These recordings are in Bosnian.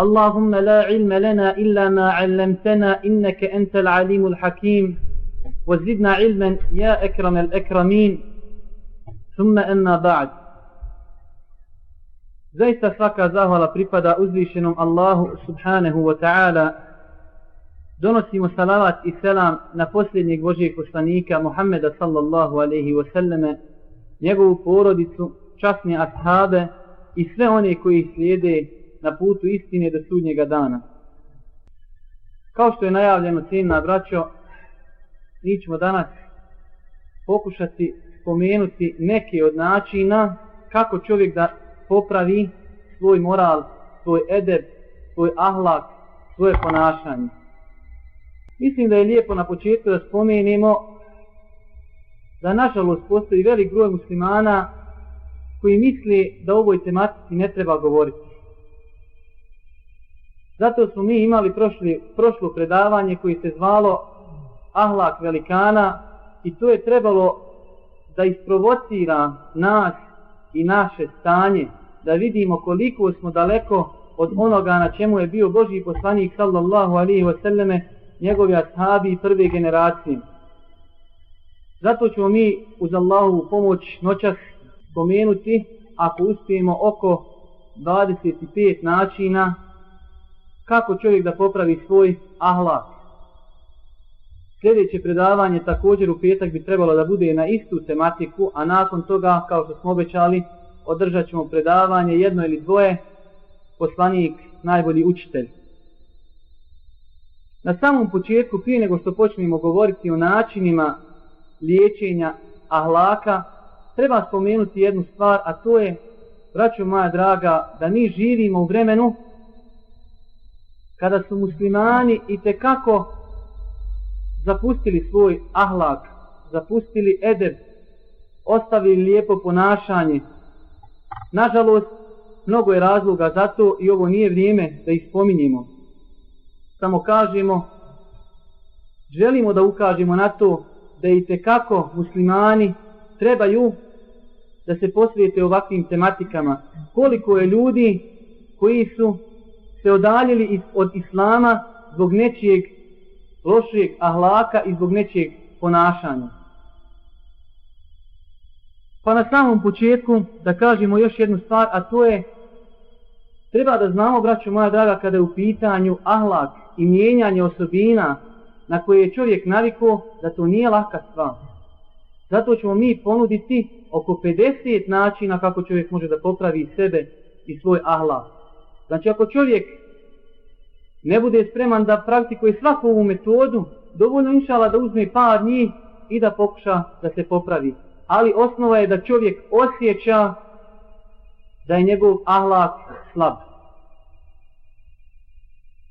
اللهم لا علم لنا إلا ما علمتنا إنك أنت العليم الحكيم وزدنا علما يا أكرم الأكرمين ثم أما بعد Zaista svaka zahvala pripada uzvišenom Allahu subhanahu wa ta'ala. Donosimo salavat i selam na posljednjeg Božijeg poslanika Muhammeda sallallahu alaihi wa sallame, njegovu porodicu, časne ashabe i sve one koji slijede na putu istine do sudnjega dana. Kao što je najavljeno cijenina braćo, mi ćemo danas pokušati spomenuti neke od načina kako čovjek da popravi svoj moral, svoj edeb, svoj ahlak, svoje ponašanje. Mislim da je lijepo na početku da spomenemo da nažalost postoji velik broj muslimana koji misli da o ovoj tematici ne treba govoriti. Zato smo mi imali prošli, prošlo predavanje koji se zvalo Ahlak velikana i to je trebalo da isprovocira nas i naše stanje, da vidimo koliko smo daleko od onoga na čemu je bio Boži poslanik sallallahu alihi wasallame, njegovi ashabi prve generacije. Zato ćemo mi uz Allahovu pomoć noćas spomenuti, ako uspijemo, oko 25 načina kako čovjek da popravi svoj ahlak. Sljedeće predavanje također u petak bi trebalo da bude na istu tematiku, a nakon toga, kao što smo obećali, održat ćemo predavanje jedno ili dvoje, poslanik, najbolji učitelj. Na samom početku, prije nego što počnemo govoriti o načinima liječenja ahlaka, treba spomenuti jednu stvar, a to je, braćo moja draga, da mi živimo u vremenu kada su muslimani i te kako zapustili svoj ahlak, zapustili edeb, ostavili lijepo ponašanje. Nažalost, mnogo je razloga za to i ovo nije vrijeme da ih spominjemo. Samo kažemo, želimo da ukažemo na to da i te kako muslimani trebaju da se posvijete ovakvim tematikama. Koliko je ljudi koji su se odaljili od islama zbog nečijeg lošijeg ahlaka i zbog nečijeg ponašanja. Pa na samom početku da kažemo još jednu stvar, a to je treba da znamo, braćo moja draga, kada je u pitanju ahlak i mijenjanje osobina na koje je čovjek naviko, da to nije laka stvar. Zato ćemo mi ponuditi oko 50 načina kako čovjek može da popravi sebe i svoj ahlak. Znači ako čovjek ne bude spreman da praktikuje svaku ovu metodu, dovoljno inšala da uzme par njih i da pokuša da se popravi. Ali osnova je da čovjek osjeća da je njegov ahlak slab.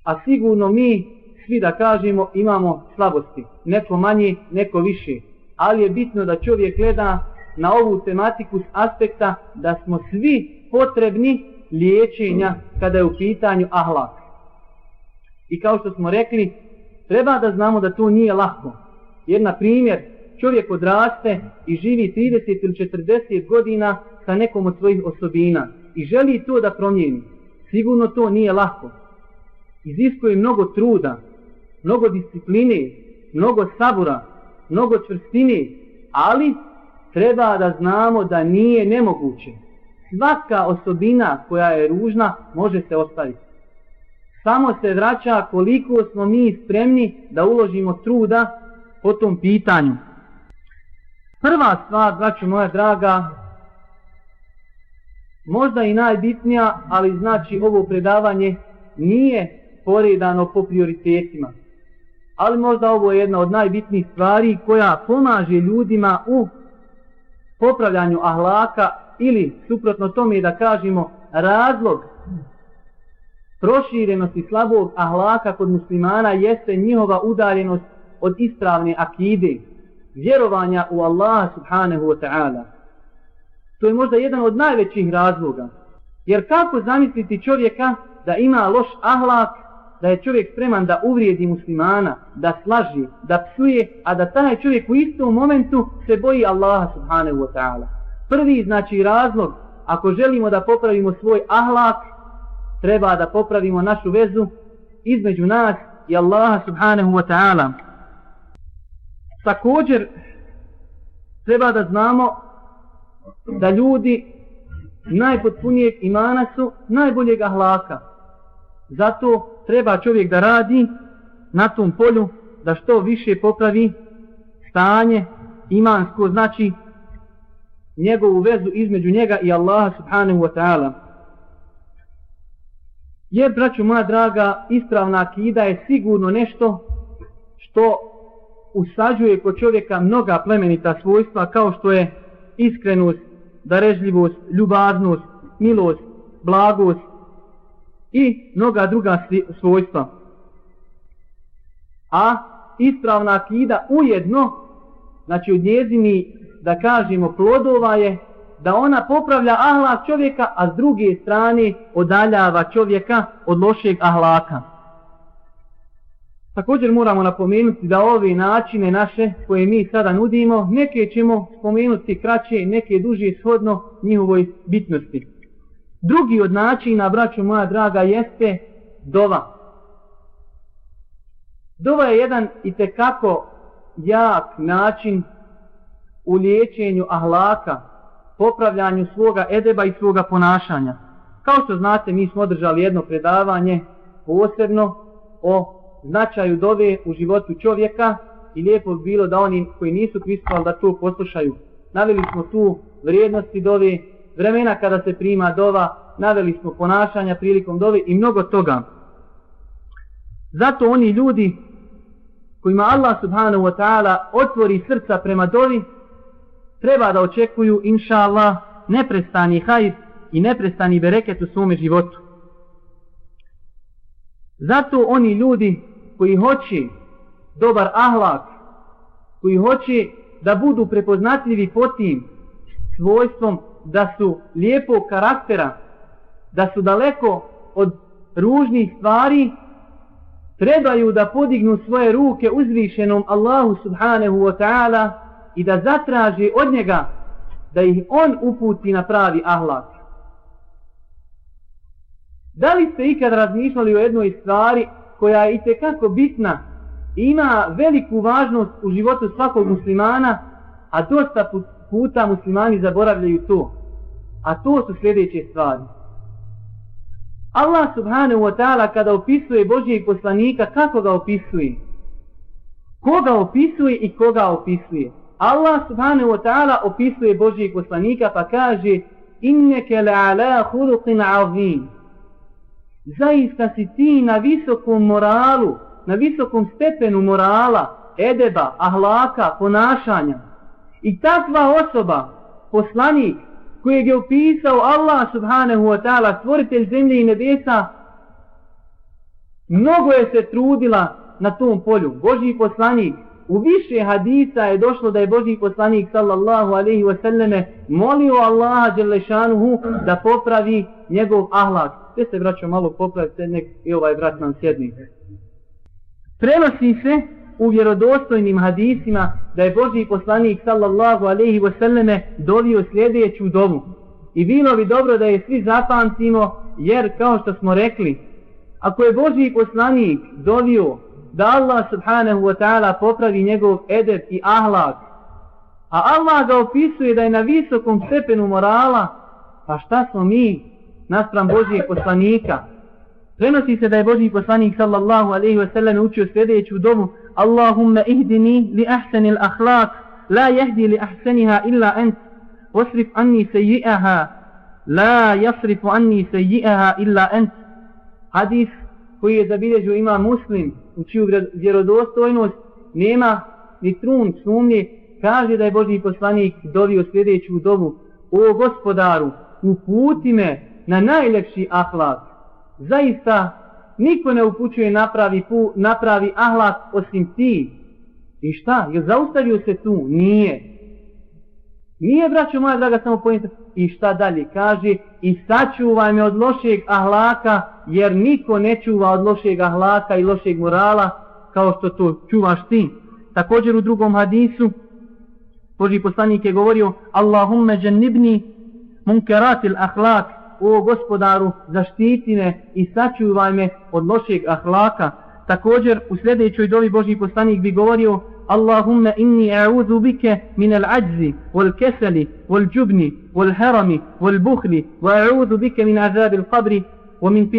A sigurno mi svi da kažemo imamo slabosti. Neko manje, neko više. Ali je bitno da čovjek gleda na ovu tematiku s aspekta da smo svi potrebni liječenja kada je u pitanju ahlak. I kao što smo rekli, treba da znamo da to nije lako. Jer, na primjer, čovjek odraste i živi 30 ili 40 godina sa nekom od svojih osobina i želi to da promijeni. Sigurno to nije lako. Iziskuje mnogo truda, mnogo discipline, mnogo sabura, mnogo čvrstine, ali treba da znamo da nije nemoguće svaka osobina koja je ružna može se ostaviti. Samo se vraća koliko smo mi spremni da uložimo truda po tom pitanju. Prva stvar, braću moja draga, možda i najbitnija, ali znači ovo predavanje nije poredano po prioritetima. Ali možda ovo je jedna od najbitnijih stvari koja pomaže ljudima u popravljanju ahlaka ili suprotno tome da kažemo razlog proširenosti slabog ahlaka kod muslimana jeste njihova udaljenost od ispravne akide, vjerovanja u Allaha subhanahu wa ta'ala. To je možda jedan od najvećih razloga. Jer kako zamisliti čovjeka da ima loš ahlak, da je čovjek spreman da uvrijedi muslimana, da slaži, da psuje, a da taj čovjek u istom momentu se boji Allaha subhanahu wa ta'ala. Prvi znači razlog, ako želimo da popravimo svoj ahlak, treba da popravimo našu vezu između nas i Allaha subhanahu wa ta'ala. Također treba da znamo da ljudi najpotpunijeg imana su najboljeg ahlaka. Zato treba čovjek da radi na tom polju da što više popravi stanje imansko, znači njegovu vezu između njega i Allaha subhanahu wa ta'ala. Jer, braću moja draga, ispravna akida je sigurno nešto što usađuje kod čovjeka mnoga plemenita svojstva kao što je iskrenost, darežljivost, ljubaznost, milost, blagost i mnoga druga svojstva. A ispravna akida ujedno, znači od njezini, da kažemo, plodova je da ona popravlja ahlak čovjeka, a s druge strane odaljava čovjeka od lošeg ahlaka. Također moramo napomenuti da ove načine naše koje mi sada nudimo, neke ćemo spomenuti kraće, neke duže shodno njihovoj bitnosti. Drugi od načina, braćo moja draga, jeste dova. Dova je jedan i tekako jak način u liječenju ahlaka, popravljanju svoga edeba i svoga ponašanja. Kao što znate, mi smo održali jedno predavanje posebno o značaju dove u životu čovjeka i lijepo bi bilo da oni koji nisu pristovali da to poslušaju. Naveli smo tu vrijednosti dove, vremena kada se prima dova, naveli smo ponašanja prilikom dove i mnogo toga. Zato oni ljudi kojima Allah subhanahu wa ta'ala otvori srca prema dovi, treba da očekuju, inša Allah, neprestani hajr i neprestani bereket u svome životu. Zato oni ljudi koji hoće dobar ahlak, koji hoće da budu prepoznatljivi po tim svojstvom da su lijepog karaktera, da su daleko od ružnih stvari, trebaju da podignu svoje ruke uzvišenom Allahu subhanahu wa ta'ala i da zatraži od njega da ih on uputi na pravi ahlak. Da li ste ikad razmišljali o jednoj stvari koja je itekako bitna i ima veliku važnost u životu svakog muslimana, a dosta puta muslimani zaboravljaju to. A to su sljedeće stvari. Allah subhanahu wa ta'ala kada opisuje Božijeg poslanika, kako ga opisuje? Koga opisuje i koga opisuje? Allah subhanahu wa ta'ala opisuje Božijeg poslanika pa kaže Inneke la'ala ala azim zaista si ti na visokom moralu, na visokom stepenu morala, edeba, ahlaka, ponašanja. I takva osoba, poslanik, kojeg je opisao Allah subhanahu wa ta'ala, stvoritelj zemlje i nebesa, mnogo je se trudila na tom polju. Božji poslanik, u više hadisa je došlo da je Boži poslanik sallallahu alaihi wa sallame molio Allaha da popravi njegov ahlak sve se braćo malo popravite, nek i ovaj brat nam sjedni. Prenosi se u vjerodostojnim hadisima da je Boži poslanik sallallahu alaihi wasallame dovio sljedeću dovu. I bilo bi dobro da je svi zapamtimo, jer kao što smo rekli, ako je Boži poslanik dovio da Allah subhanahu wa ta'ala popravi njegov edep i ahlak, a Allah ga opisuje da je na visokom stepenu morala, pa šta smo mi naspram Božijeg poslanika. Prenosi se da je Božiji poslanik sallallahu alaihi wasallam učio sljedeću domu Allahumma ihdini li ahsani l-akhlaq la jehdi li ahsaniha illa ent wasrif anni seji'aha la jasrifu anni seji'aha illa ent Hadis koji je zabilježio ima muslim u čiju vjerodostojnost nema ni trun sumnje kaže da je Boži poslanik dovio sljedeću dovu, o gospodaru uputi me na najlepši ahlak. Zaista, niko ne upućuje napravi, pu, napravi ahlak osim ti. I šta? Je zaustavio se tu? Nije. Nije, braćo moja draga, samo pojenta. I šta dalje? Kaže, i sačuvaj me od lošeg ahlaka, jer niko ne čuva od lošeg ahlaka i lošeg morala, kao što to čuvaš ti. Također u drugom hadisu, Boži poslanik je govorio, Allahumme džennibni munkeratil ahlak, o gospodaru, zaštiti me i sačuvaj me od lošeg ahlaka. Također, u sljedećoj dovi Boži poslanik bi govorio Allahumma inni a'udhu بك min al-ajzi, wal-keseli, wal-džubni, wal-harami, wal-buhli, wa a'udhu محيا min حديث al-qabri, wa min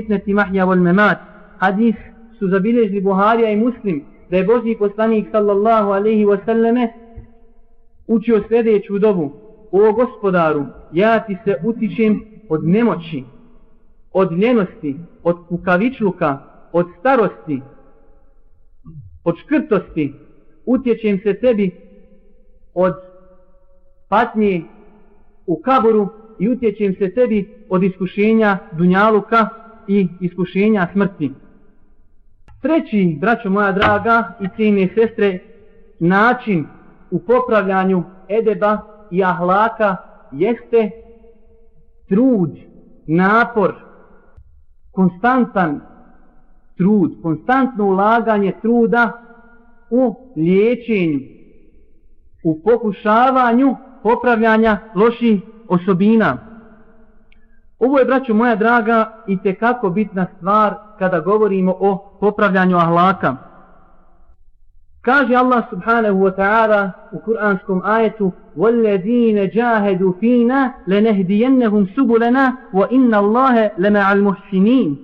wal-memat. Hadis Buharija i Muslim, da je Božji poslanik sallallahu alaihi wa sallame učio sljedeću dobu. O gospodaru, ja ti se utičem od nemoći, od ljenosti, od kukavičluka, od starosti, od škrtosti, utječem se tebi od patnje u kaburu i utječem se tebi od iskušenja dunjaluka i iskušenja smrti. Treći, braćo moja draga i cijene sestre, način u popravljanju edeba i ahlaka jeste trud, napor, konstantan trud, konstantno ulaganje truda u liječenju, u pokušavanju popravljanja loših osobina. Ovo je, braćo moja draga, i kako bitna stvar kada govorimo o popravljanju ahlaka. Kaže Allah subhanahu wa ta'ala u kuranskom ajetu وَالَّذِينَ جَاهَدُوا فِينَا لَنَهْدِيَنَّهُمْ سُبُلَنَا وَإِنَّ اللَّهَ لَمَعَ الْمُحْسِنِينَ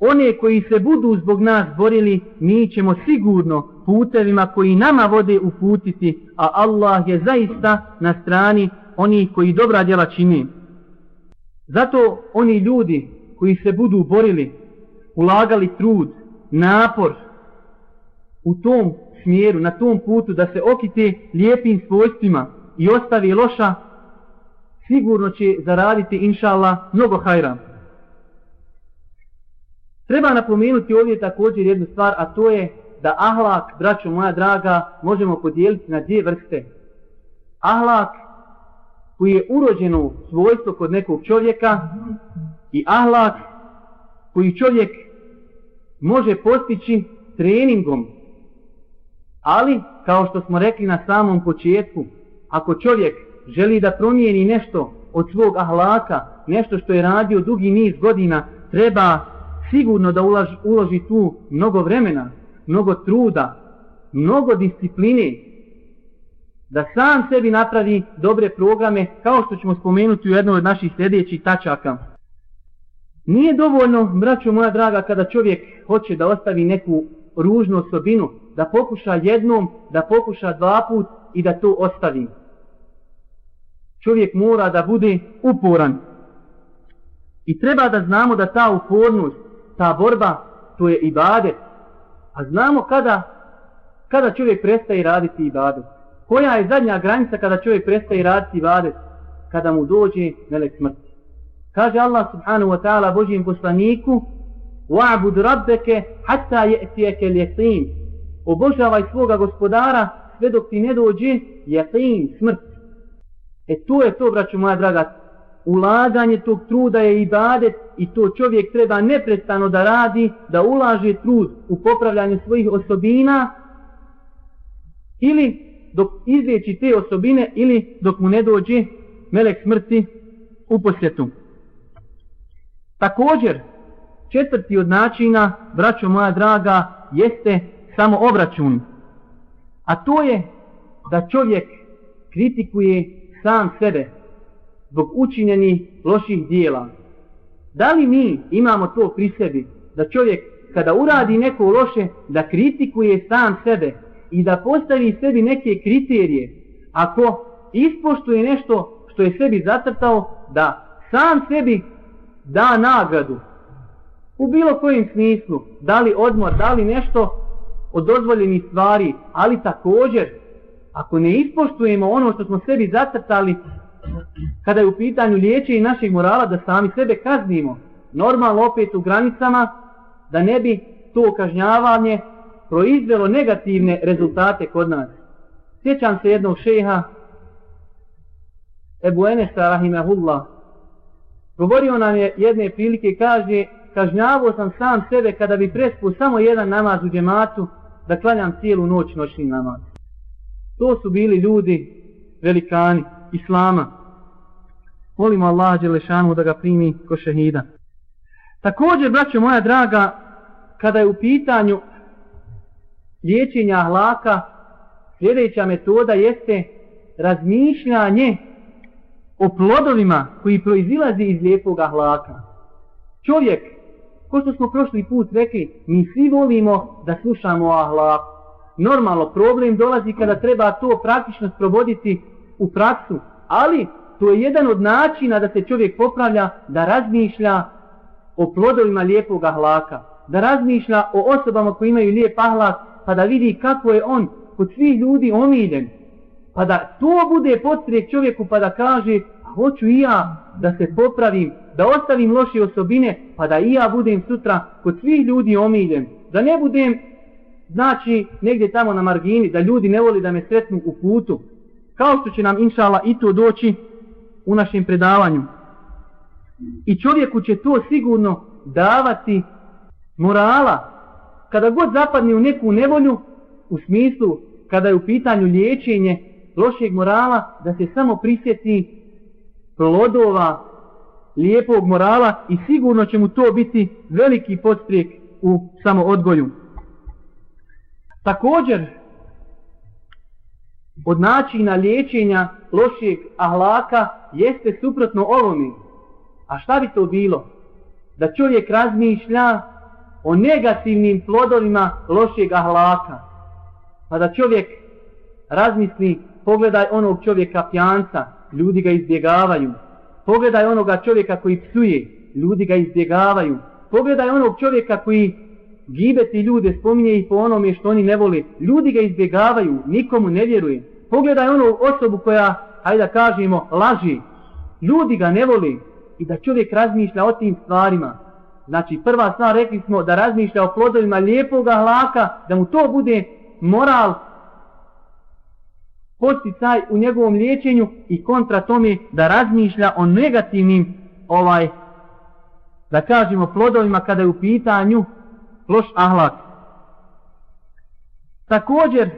One koji se budu zbog nas borili, mi ćemo sigurno putevima koji nama vode uputiti, a Allah je zaista na strani onih koji dobra djela čini. Zato oni ljudi koji se budu borili, ulagali trud, napor u tom smjeru, na tom putu da se okite lijepim svojstvima i ostavi loša, sigurno će zaraditi, inša Allah, mnogo hajra. Treba napomenuti ovdje također jednu stvar, a to je da ahlak, braćo moja draga, možemo podijeliti na dvije vrste. Ahlak koji je urođeno svojstvo kod nekog čovjeka i ahlak koji čovjek može postići treningom. Ali, kao što smo rekli na samom početku, ako čovjek želi da promijeni nešto od svog ahlaka, nešto što je radio dugi niz godina, treba sigurno da ulaži, uloži tu mnogo vremena, mnogo truda, mnogo discipline, da sam sebi napravi dobre programe, kao što ćemo spomenuti u jednoj od naših sljedećih tačaka. Nije dovoljno, braćo moja draga, kada čovjek hoće da ostavi neku ružnu osobinu, da pokuša jednom, da pokuša dva put i da to ostavi. Čovjek mora da bude uporan. I treba da znamo da ta upornost, ta borba, to je ibadet. A znamo kada, kada čovjek prestaje raditi ibadet. Koja je zadnja granica kada čovjek prestaje raditi ibadet? Kada mu dođe melek smrti. Kaže Allah subhanahu wa ta'ala Božijem poslaniku وَعْبُدْ رَبَّكَ حَتَّى يَأْتِيَكَ الْيَقِينَ Obožavaj svoga gospodara sve dok ti ne dođe jaqin, smrt. E to je to, braću moja draga, ulaganje tog truda je ibadet i to čovjek treba neprestano da radi, da ulaže trud u popravljanje svojih osobina ili dok izliječi te osobine ili dok mu ne dođe melek smrti u posjetu. Također, četvrti od načina, braćo moja draga, jeste samo obračun. A to je da čovjek kritikuje sam sebe zbog učinjenih loših dijela. Da li mi imamo to pri sebi da čovjek kada uradi neko loše da kritikuje sam sebe i da postavi sebi neke kriterije ako ispoštuje nešto što je sebi zacrtao da sam sebi da nagradu u bilo kojem smislu da li odmor, da li nešto od dozvoljenih stvari ali također ako ne ispoštujemo ono što smo sebi zacrtali kada je u pitanju liječe i naših morala da sami sebe kaznimo normalno opet u granicama da ne bi to kažnjavanje proizvelo negativne rezultate kod nas. Sjećam se jednog šeha Ebu Enesa Rahimahullah govorio nam je jedne prilike kaže kažnjavao sam sam sebe kada bi prespo samo jedan namaz u džematu da klanjam cijelu noć noćni namaz. To su bili ljudi velikani Islama. Molimo Allaha Đelešanu da ga primi ko šehida. Također, braćo moja draga, kada je u pitanju liječenja ahlaka, sljedeća metoda jeste razmišljanje o plodovima koji proizilazi iz lijepog ahlaka. Čovjek, ko što smo prošli put rekli, mi svi volimo da slušamo o ahlaku. Normalno, problem dolazi kada treba to praktično sprovoditi u praksu, ali to je jedan od načina da se čovjek popravlja, da razmišlja o plodovima lijepog ahlaka, da razmišlja o osobama koji imaju lijep ahlak, pa da vidi kako je on kod svih ljudi omiljen, pa da to bude potrijek čovjeku pa da kaže, hoću i ja da se popravim, da ostavim loše osobine, pa da i ja budem sutra kod svih ljudi omiljen, da ne budem, znači, negdje tamo na margini, da ljudi ne voli da me sretnu u putu, kao što će nam, inšala, i to doći u našem predavanju. I čovjeku će to sigurno davati morala. Kada god zapadne u neku nevolju, u smislu kada je u pitanju liječenje lošeg morala, da se samo prisjeti plodova lijepog morala i sigurno će mu to biti veliki podstrijek u samoodgoju. Također, od načina liječenja lošijeg ahlaka jeste suprotno ovome. A šta bi to bilo? Da čovjek razmišlja o negativnim plodovima lošeg ahlaka. Pa da čovjek razmisli, pogledaj onog čovjeka pjanca, ljudi ga izbjegavaju. Pogledaj onoga čovjeka koji psuje, ljudi ga izbjegavaju. Pogledaj onog čovjeka koji gibeti ljude, spominje i po onome što oni ne vole, ljudi ga izbjegavaju, nikomu ne vjeruje. Pogledaj onu osobu koja, hajde da kažemo, laži, ljudi ga ne vole i da čovjek razmišlja o tim stvarima. Znači, prva stvar rekli smo da razmišlja o plodovima lijepog hlaka, da mu to bude moral, posticaj u njegovom liječenju i kontra tome da razmišlja o negativnim, ovaj, da kažemo, plodovima kada je u pitanju loš ahlak. Također,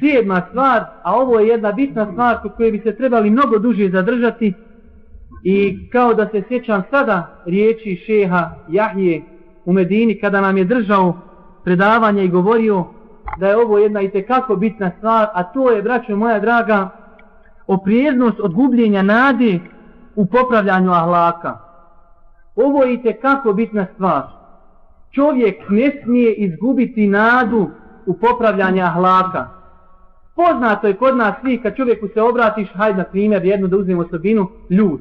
sedma stvar, a ovo je jedna bitna stvar kod koje bi se trebali mnogo duže zadržati, I kao da se sjećam sada riječi šeha Jahije u Medini kada nam je držao predavanje i govorio da je ovo jedna i tekako bitna stvar, a to je, braćo moja draga, oprijeznost od gubljenja nade u popravljanju ahlaka. Ovo je i tekako bitna stvar. Čovjek ne smije izgubiti nadu u popravljanje ahlaka. Poznato je kod nas svi kad čovjeku se obratiš, hajde na primjer jednu da uzmemo osobinu, ljut.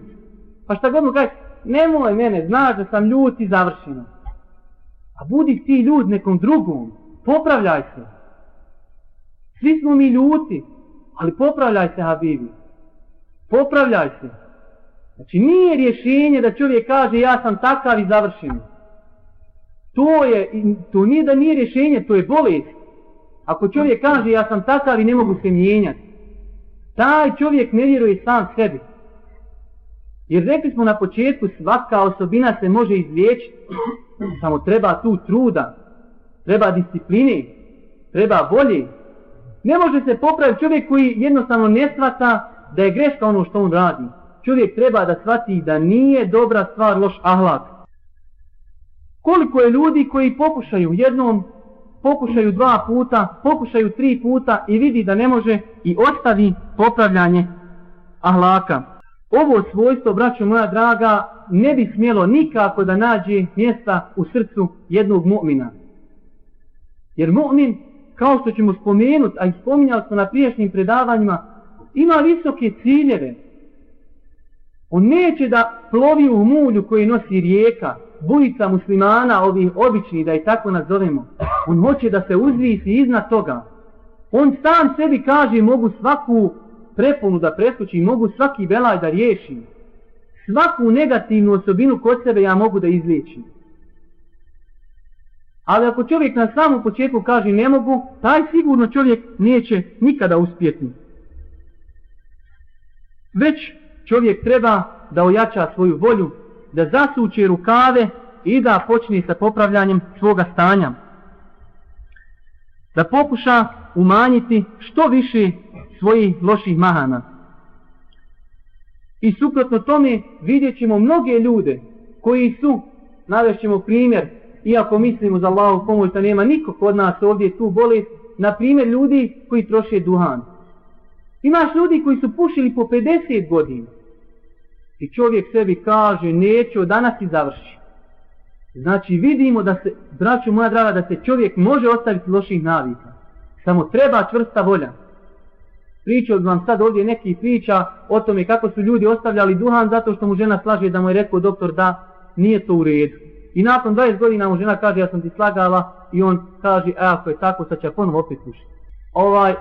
Pa šta god mu kaže, nemoj mene, znaš da sam ljut i završeno. A budi ti ljud nekom drugom, popravljaj se. Svi smo mi ljuti, ali popravljaj se, Habibi. Popravljaj se. Znači, nije rješenje da čovjek kaže ja sam takav i završeno. To je, to nije da nije rješenje, to je bolest. Ako čovjek kaže ja sam takav i ne mogu se mijenjati, taj čovjek ne vjeruje sam sebi. Jer rekli smo na početku, svaka osobina se može izliječiti. Samo treba tu truda, treba discipline, treba volje. Ne može se popraviti čovjek koji jednostavno ne svata da je greška ono što on radi. Čovjek treba da shvati da nije dobra stvar loš ahlak. Koliko je ljudi koji pokušaju jednom, pokušaju dva puta, pokušaju tri puta i vidi da ne može i ostavi popravljanje ahlaka ovo svojstvo, braćo moja draga, ne bi smjelo nikako da nađe mjesta u srcu jednog mu'mina. Jer mu'min, kao što ćemo spomenuti, a i spominjali smo na priješnjim predavanjima, ima visoke ciljeve. On neće da plovi u mulju koji nosi rijeka, bujica muslimana, ovih običnih, da i tako nazovemo. On hoće da se uzvisi iznad toga. On sam sebi kaže, mogu svaku preponu da preskočim, mogu svaki belaj da riješim. Svaku negativnu osobinu kod sebe ja mogu da izliječim. Ali ako čovjek na samom početku kaže ne mogu, taj sigurno čovjek neće nikada uspjeti. Već čovjek treba da ojača svoju volju, da zasuče rukave i da počne sa popravljanjem svoga stanja. Da pokuša umanjiti što više svojih loših mahana. I suprotno tome vidjet ćemo mnoge ljude koji su, navešćemo primjer, iako mislimo za Allahu pomoć da nema niko kod nas ovdje tu bolest, na primjer ljudi koji troše duhan. Imaš ljudi koji su pušili po 50 godina. I čovjek sebi kaže, neću, danas i završi. Znači vidimo da se, braću moja draga, da se čovjek može ostaviti loših navika. Samo treba čvrsta volja. Pričao vam sad ovdje neki priča o tome kako su ljudi ostavljali duhan zato što mu žena slaže da mu je rekao doktor da nije to u redu. I nakon 20 godina mu žena kaže ja sam ti slagala i on kaže e, ako je tako sad će ponovno opet pušiti. Ovaj,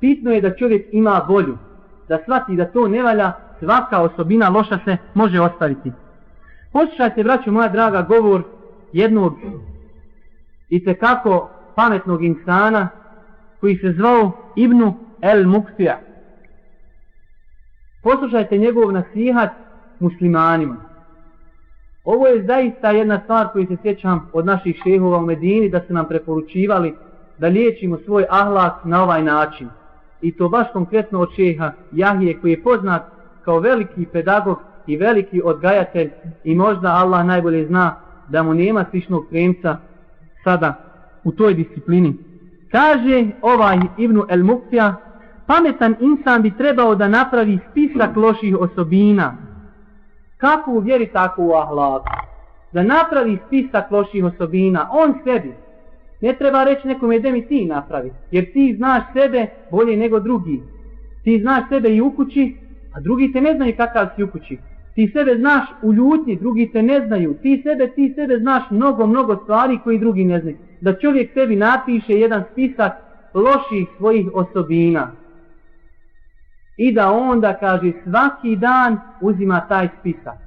bitno je da čovjek ima volju, da shvati da to ne valja, svaka osobina loša se može ostaviti. Poslušajte, braću moja draga, govor jednog i tekako pametnog insana koji se zvao Ibnu El Muktija. Poslušajte njegov nasihat muslimanima. Ovo je zaista jedna stvar koju se sjećam od naših šehova u Medini da su nam preporučivali da liječimo svoj ahlak na ovaj način. I to baš konkretno od šeha Jahije koji je poznat kao veliki pedagog i veliki odgajatelj i možda Allah najbolje zna da mu nema sličnog premca sada u toj disciplini. Kaže ovaj Ibnu El Muktija, pametan insan bi trebao da napravi spisak loših osobina. Kako u vjeri, tako u ahlaku. Da napravi spisak loših osobina, on sebi. Ne treba reći nekom da mi ti napravi, jer ti znaš sebe bolje nego drugi. Ti znaš sebe i u kući, a drugi te ne znaju kakav si u kući. Ti sebe znaš u ljutnji, drugi te ne znaju. Ti sebe, ti sebe znaš mnogo, mnogo stvari koji drugi ne znaju. Da čovjek tebi napiše jedan spisak loših svojih osobina. I da onda, kaže, svaki dan uzima taj spisak.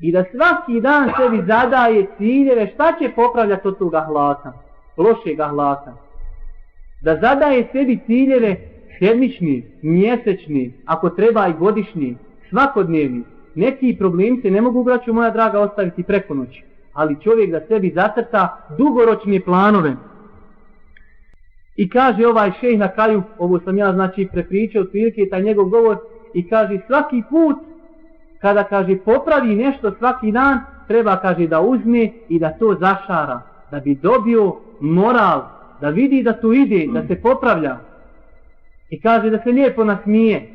I da svaki dan sebi zadaje ciljeve šta će popravljati od toga hlasa, lošeg hlasa. Da zadaje sebi ciljeve sedmični, mjesečni, ako treba i godišnji, svakodnevni. Neki problemi se ne mogu, braću moja draga, ostaviti preko noći. Ali čovjek da sebi zacrta dugoročne planove. I kaže ovaj šejh na kraju, ovo sam ja znači prepričao otprilike taj njegov govor, i kaže svaki put kada kaže popravi nešto svaki dan, treba kaže da uzme i da to zašara, da bi dobio moral, da vidi da tu ide, da se popravlja. I kaže da se lijepo nasmije,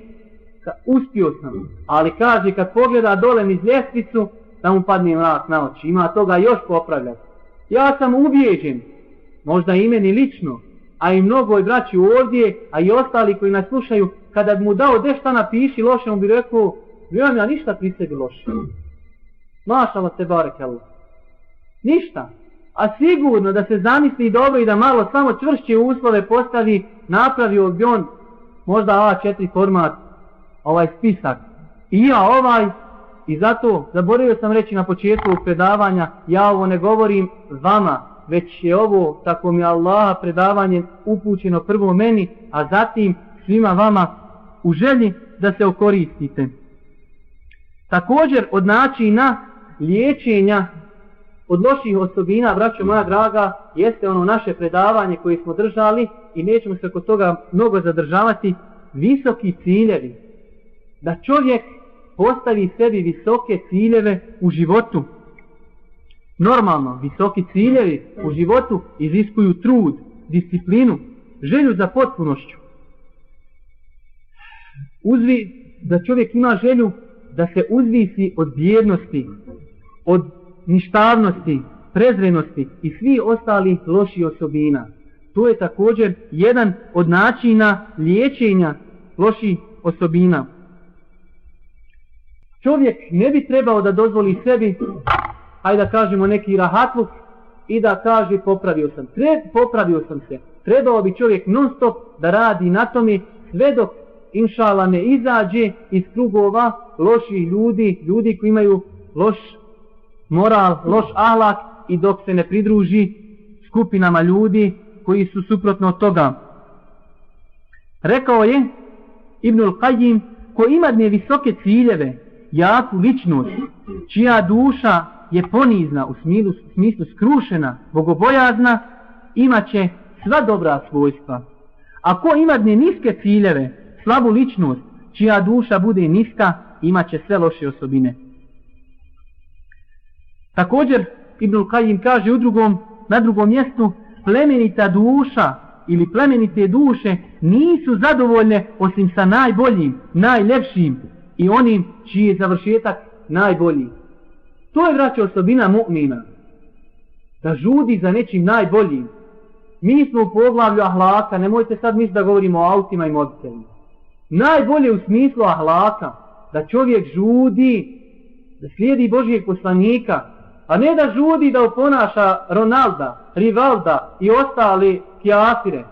ka, uspio sam, ali kaže kad pogleda dole niz ljestvicu, da mu padne mrak na oči, ima toga još popravljati. Ja sam ubijeđen, možda i meni lično, a i mnogo je braći ovdje, a i ostali koji nas slušaju, kada bi mu dao de šta napiši loše, on bi rekao, nemam ja ništa pri sebi loše. Mašala se barek. Ništa. A sigurno da se zamisli dobro i da malo samo čvršće uslove postavi, napravio bi on možda A4 format, ovaj spisak. I ja ovaj, i zato zaboravio sam reći na početku predavanja, ja ovo ne govorim vama, već je ovo, tako mi Allah, predavanje upućeno prvo meni, a zatim svima vama u želji da se okoristite. Također od načina liječenja od loših osobina, braćo moja draga, jeste ono naše predavanje koje smo držali i nećemo se kod toga mnogo zadržavati, visoki ciljevi. Da čovjek postavi sebi visoke ciljeve u životu. Normalno, visoki ciljevi u životu iziskuju trud, disciplinu, želju za potpunošću. Uzvi, da čovjek ima želju da se uzvisi od bjednosti, od ništavnosti, prezrenosti i svi ostali loši osobina. To je također jedan od načina liječenja loših osobina. Čovjek ne bi trebao da dozvoli sebi, hajde da kažemo neki rahatluk, i da kaže popravio sam. Tre, popravio sam se. Trebao bi čovjek non stop da radi na tome sve dok inšala ne izađe iz krugova loših ljudi, ljudi koji imaju loš moral, loš ahlak i dok se ne pridruži skupinama ljudi koji su suprotno od toga. Rekao je Ibnul Qajim, ko ima dne visoke ciljeve, jaku ličnost, čija duša je ponizna, u smislu, smislu skrušena, bogobojazna, imaće sva dobra svojstva. A ko ima dne niske ciljeve, slabu ličnost, čija duša bude niska, imaće sve loše osobine. Također, Ibnul Qajim kaže u drugom, na drugom mjestu, plemenita duša ili plemenite duše nisu zadovoljne osim sa najboljim, najljepšim i onim čiji je završetak najbolji. To je vraća osobina mu'mina. Da žudi za nečim najboljim. Mi smo u poglavlju ahlaka, nemojte sad misliti da govorimo o autima i mobitelima. Najbolje u smislu ahlaka, da čovjek žudi, da slijedi Božijeg poslanika, a ne da žudi da oponaša Ronalda, Rivalda i ostali kjafire.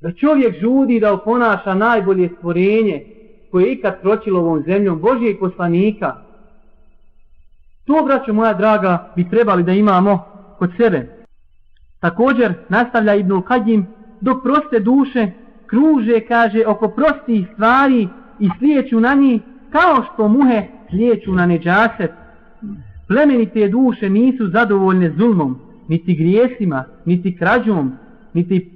Da čovjek žudi da oponaša najbolje stvorenje koje je ikad pročilo ovom zemljom Božijeg poslanika. To, braćo moja draga, bi trebali da imamo kod sebe. Također, nastavlja Ibnul Kajim, dok proste duše kruže, kaže, oko prostih stvari i slijeću na njih, kao što muhe slijeću na neđaset. Plemenite duše nisu zadovoljne zulmom, niti grijesima, niti krađom, niti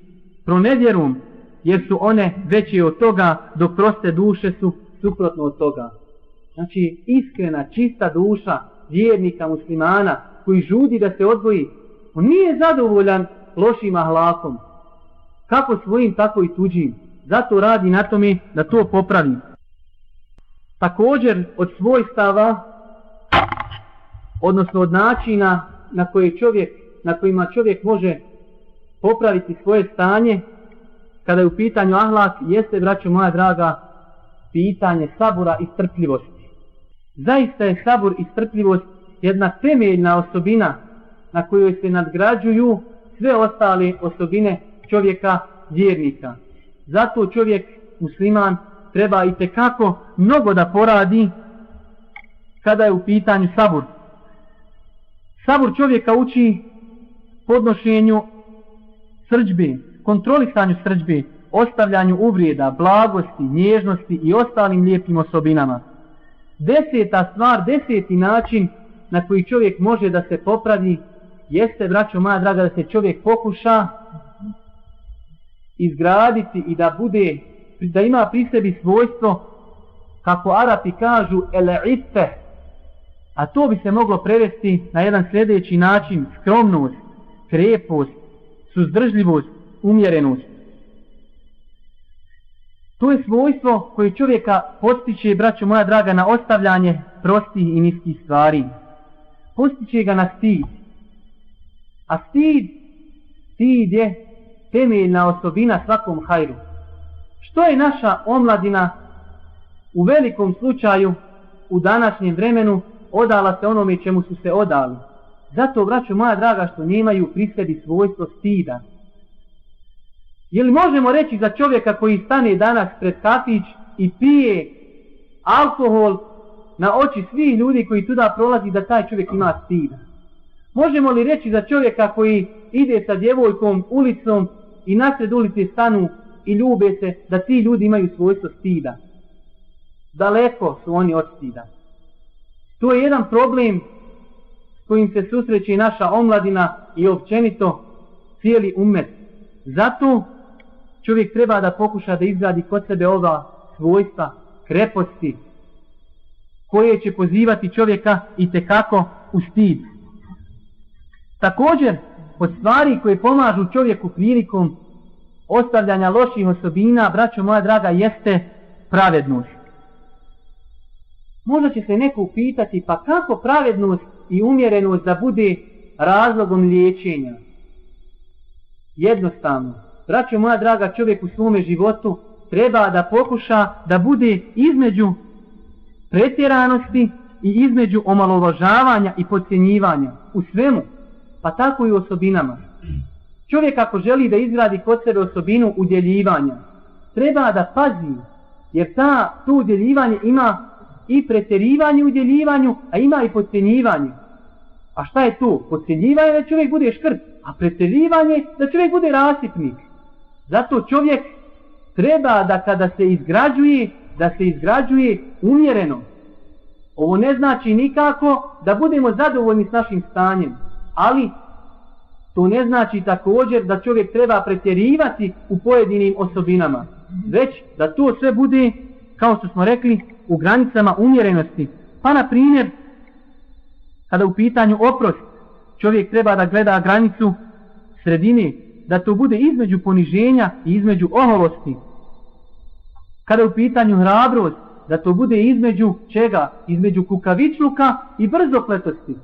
pronevjerom, jer su one veće od toga, dok proste duše su suprotno od toga. Znači, iskrena, čista duša vjernika muslimana koji žudi da se odvoji, on nije zadovoljan lošim ahlakom. Kako svojim, tako i tuđim. Zato radi na tome da to popravi. Također, od svojstava, odnosno od načina na koje čovjek na kojima čovjek može popraviti svoje stanje kada je u pitanju ahlak jeste, braćo moja draga, pitanje sabura i strpljivosti. Zaista je sabur i strpljivost jedna temeljna osobina na kojoj se nadgrađuju sve ostale osobine čovjeka vjernika. Zato čovjek musliman treba i tekako mnogo da poradi kada je u pitanju sabur. Sabur čovjeka uči podnošenju srđbi, kontrolisanju srđbi, ostavljanju uvrijeda, blagosti, nježnosti i ostalim lijepim osobinama. Deseta stvar, deseti način na koji čovjek može da se popravi, jeste, braćo moja draga, da se čovjek pokuša izgraditi i da bude, da ima pri sebi svojstvo, kako Arapi kažu, ele ife, a to bi se moglo prevesti na jedan sljedeći način, skromnost, krepost, suzdržljivost, umjerenost. To je svojstvo koje čovjeka postiče, braćo moja draga, na ostavljanje prostih i niskih stvari. Postiče ga na stid. A stid, stid je temeljna osobina svakom hajru. Što je naša omladina u velikom slučaju u današnjem vremenu odala se onome čemu su se odali? Zato, braću moja draga, što nemaju pri sebi svojstvo stida. Je li možemo reći za čovjeka koji stane danas pred kafić i pije alkohol na oči svih ljudi koji tuda prolazi da taj čovjek ima stida? Možemo li reći za čovjeka koji ide sa djevojkom ulicom i nasred ulice stanu i ljube se da ti ljudi imaju svojstvo stida? Daleko su oni od stida. To je jedan problem kojim se susreće i naša omladina i općenito cijeli umet. Zato čovjek treba da pokuša da izgradi kod sebe ova svojstva, kreposti, koje će pozivati čovjeka i tekako u stid. Također, od stvari koje pomažu čovjeku prilikom ostavljanja loših osobina, braćo moja draga, jeste pravednost. Možda će se neko upitati, pa kako pravednost i umjerenost da bude razlogom liječenja. Jednostavno, braćo moja draga, čovjek u svome životu treba da pokuša da bude između pretjeranosti i između omalovažavanja i podcjenjivanja u svemu, pa tako i u osobinama. Čovjek ako želi da izgradi kod sebe osobinu udjeljivanja, treba da pazi, jer ta, to udjeljivanje ima i pretjerivanje u djeljivanju, a ima i podcjenjivanje. A šta je to? Podcjenjivanje da čovjek bude škrt, a pretjerivanje da čovjek bude rasipnik. Zato čovjek treba da kada se izgrađuje, da se izgrađuje umjereno. Ovo ne znači nikako da budemo zadovoljni s našim stanjem, ali to ne znači također da čovjek treba pretjerivati u pojedinim osobinama, već da to sve bude, kao što smo rekli, u granicama umjerenosti. Pa na primjer, kada u pitanju oprost, čovjek treba da gleda granicu sredine, da to bude između poniženja i između oholosti. Kada u pitanju hrabrost, da to bude između čega? Između kukavičluka i brzopletosti.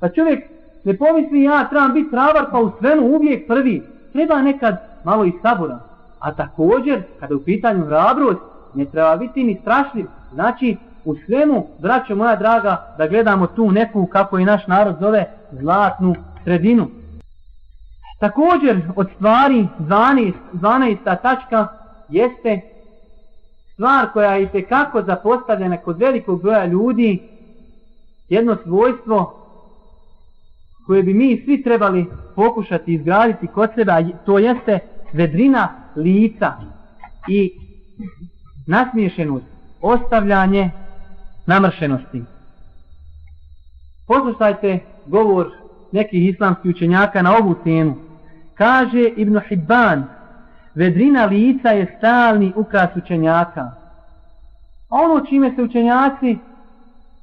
Pa čovjek ne pomisli ja trebam biti hrabar pa u svemu uvijek prvi. Treba nekad malo i sabora. A također, kada u pitanju hrabrost, ne treba biti ni strašljiv. Znači, u svemu, braćo moja draga, da gledamo tu neku, kako i naš narod zove, zlatnu sredinu. Također, od stvari 12, 12. tačka jeste stvar koja je tekako kako zapostavljena kod velikog broja ljudi, jedno svojstvo koje bi mi svi trebali pokušati izgraditi kod sebe, to jeste vedrina lica i nasmiješenost, ostavljanje namršenosti. Poslušajte govor nekih islamskih učenjaka na ovu temu. Kaže Ibn Hibban, vedrina lica je stalni ukras učenjaka. A ono čime se učenjaci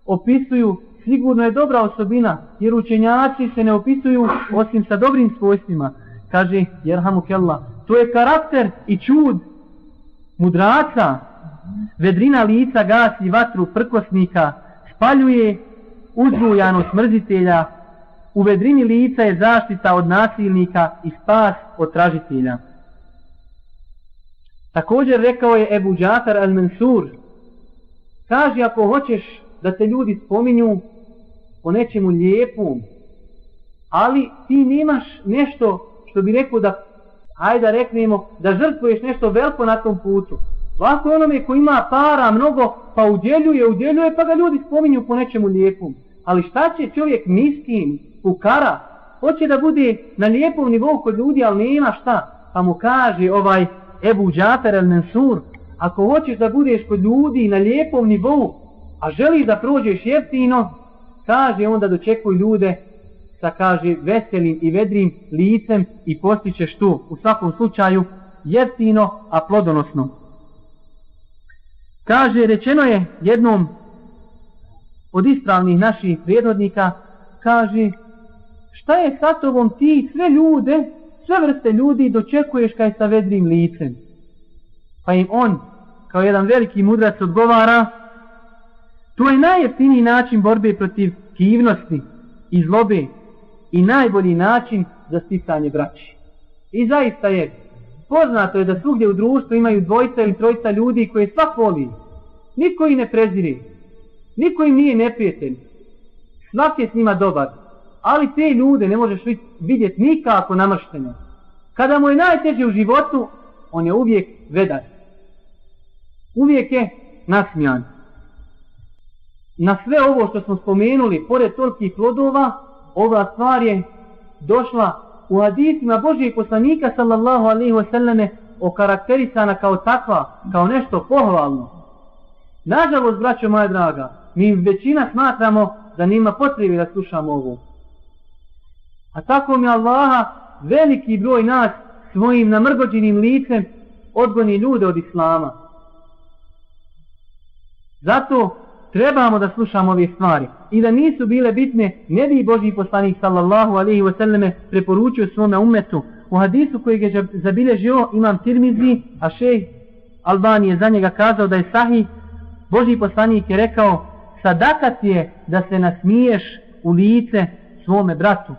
opisuju, sigurno je dobra osobina, jer učenjaci se ne opisuju osim sa dobrim svojstvima. Kaže, jerhamu kella, to je karakter i čud mudraca. Vedrina lica gasi vatru prkosnika, spaljuje uzrujano smrzitelja, u vedrini lica je zaštita od nasilnika i spas od tražitelja. Također rekao je Ebu Džafar al-Mansur, kaži ako hoćeš da te ljudi spominju o nečemu lijepom, ali ti nemaš nešto što bi rekao da, hajde da reknemo, da žrtvuješ nešto veliko na tom putu. Lako onome ko ima para mnogo, pa udjeljuje, udjeljuje, pa ga ljudi spominju po nečemu lijepom. Ali šta će čovjek miskin, ukara, hoće da bude na lijepom nivou kod ljudi, ali nema šta. Pa mu kaže ovaj Ebu Džafer el Mensur, ako hoćeš da budeš kod ljudi na lijepom nivou, a želiš da prođeš jeftino, kaže onda dočekuj ljude sa kaže veselim i vedrim licem i postićeš tu u svakom slučaju jeftino, a plodonosno. Kaže, rečeno je jednom od ispravnih naših prijedodnika, kaže, šta je sa tobom ti sve ljude sve vrste ljudi dočekuješ kaj sa vedrim licem. Pa im on, kao jedan veliki mudrac, odgovara, to je najjeftiniji način borbe protiv kivnosti i zlobe i najbolji način za sticanje braći. I zaista je, poznato je da svugdje u društvu imaju dvojca ili trojca ljudi koje svak voli. Niko ih ne prezire, niko im nije neprijatelj, svak je s njima dobar ali te ljude ne možeš vidjeti nikako namršteno. Kada mu je najteže u životu, on je uvijek vedar. Uvijek je nasmijan. Na sve ovo što smo spomenuli, pored tolikih plodova, ova stvar je došla u hadisima Božijeg poslanika sallallahu alaihi wasallame okarakterisana kao takva, kao nešto pohvalno. Nažalost, braćo moja draga, mi većina smatramo da nima potrebi da slušamo ovo. A tako mi Allaha veliki broj nas svojim namrgođenim licem odgoni ljude od Islama. Zato trebamo da slušamo ove stvari. I da nisu bile bitne, ne bi Boži poslanik sallallahu alaihi wa sallame preporučio svome umetu. U hadisu kojeg je zabilježio imam tirmizi, a šej Albani je za njega kazao da je sahih, Boži poslanik je rekao, sadakat je da se nasmiješ u lice svome bratu.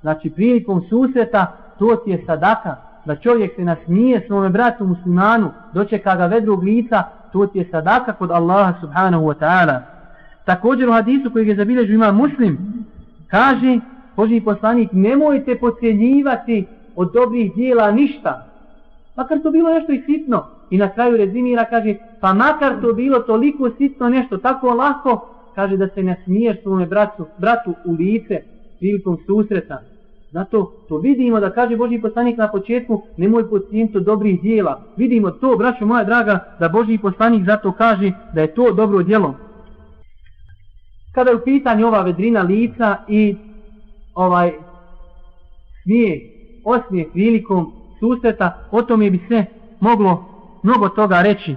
Znači prilikom susreta to ti je sadaka da čovjek se nasmije svome bratu muslimanu dočeka ga vedrog lica to ti je sadaka kod Allaha subhanahu wa ta'ala. Također u hadisu koji je zabilježio ima muslim kaže Boži poslanik nemojte pocijenjivati od dobrih dijela ništa makar to bilo nešto i sitno i na kraju rezimira kaže pa makar to bilo toliko sitno nešto tako lako kaže da se nasmiješ svome bratu, bratu u lice prilikom susreta. Zato to vidimo da kaže Boži poslanik na početku, nemoj pocijeniti dobrih dijela. Vidimo to, braćo moja draga, da Boži poslanik zato kaže da je to dobro djelo. Kada je u pitanju ova vedrina lica i ovaj smije, osmije prilikom susreta, o tome bi se moglo mnogo toga reći.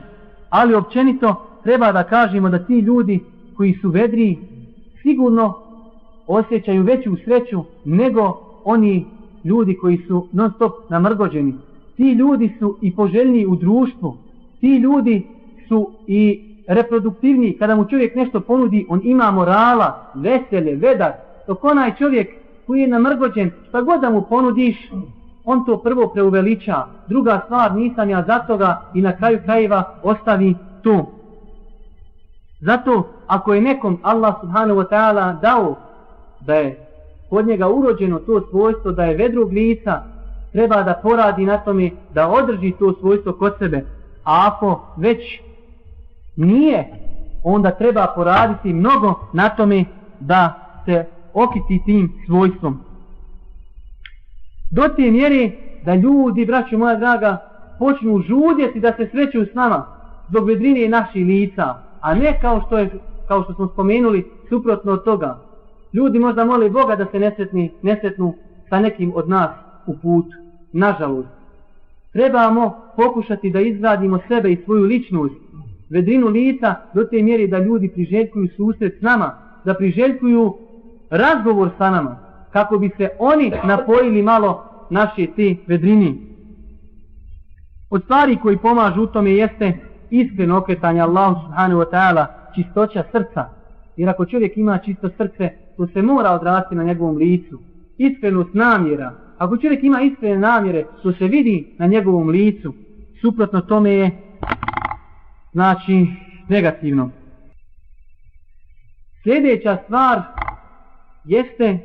Ali općenito treba da kažemo da ti ljudi koji su vedri sigurno osjećaju veću sreću nego oni ljudi koji su non stop namrgođeni. Ti ljudi su i poželjni u društvu. Ti ljudi su i reproduktivni. Kada mu čovjek nešto ponudi, on ima morala, vesele, vedar. Dok onaj čovjek koji je namrgođen, šta god da mu ponudiš, on to prvo preuveliča. Druga stvar, nisam ja za toga i na kraju krajeva ostavi to. Zato, ako je nekom Allah subhanahu wa ta'ala dao da je kod njega urođeno to svojstvo da je vedrog lica, treba da poradi na tome da održi to svojstvo kod sebe. A ako već nije, onda treba poraditi mnogo na tome da se okiti tim svojstvom. Do te mjere da ljudi, braćo moja draga, počnu žudjeti da se sreću s nama zbog vedrine naših lica, a ne kao što, je, kao što smo spomenuli suprotno od toga. Ljudi možda moli Boga da se nesretni, nesretnu sa nekim od nas u put. Nažalost, trebamo pokušati da izgradimo sebe i svoju ličnost, vedrinu lica do te mjeri da ljudi priželjkuju susret s nama, da priželjkuju razgovor sa nama, kako bi se oni napojili malo naše te vedrini. Od stvari koji pomažu u tome jeste iskreno okretanje Allahu subhanahu wa ta'ala, čistoća srca. Jer ako čovjek ima čisto srce, to se mora odrasti na njegovom licu. Iskrenost namjera. Ako čovjek ima iskrene namjere, to se vidi na njegovom licu. Suprotno tome je, znači, negativno. Sljedeća stvar jeste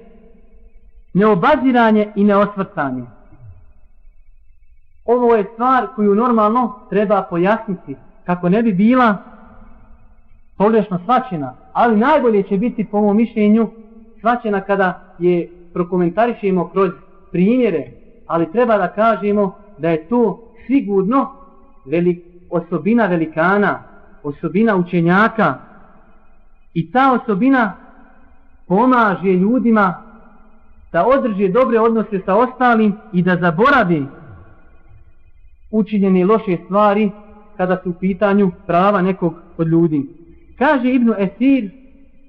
neobaziranje i neosvrtanje. Ovo je stvar koju normalno treba pojasniti kako ne bi bila pogrešno svačena, ali najbolje će biti po mom mišljenju svačena kada je prokomentarišemo kroz primjere, ali treba da kažemo da je to sigurno velik, osobina velikana, osobina učenjaka i ta osobina pomaže ljudima da održe dobre odnose sa ostalim i da zaboravi učinjene loše stvari kada su u pitanju prava nekog od ljudi. Kaže Ibnu Esir,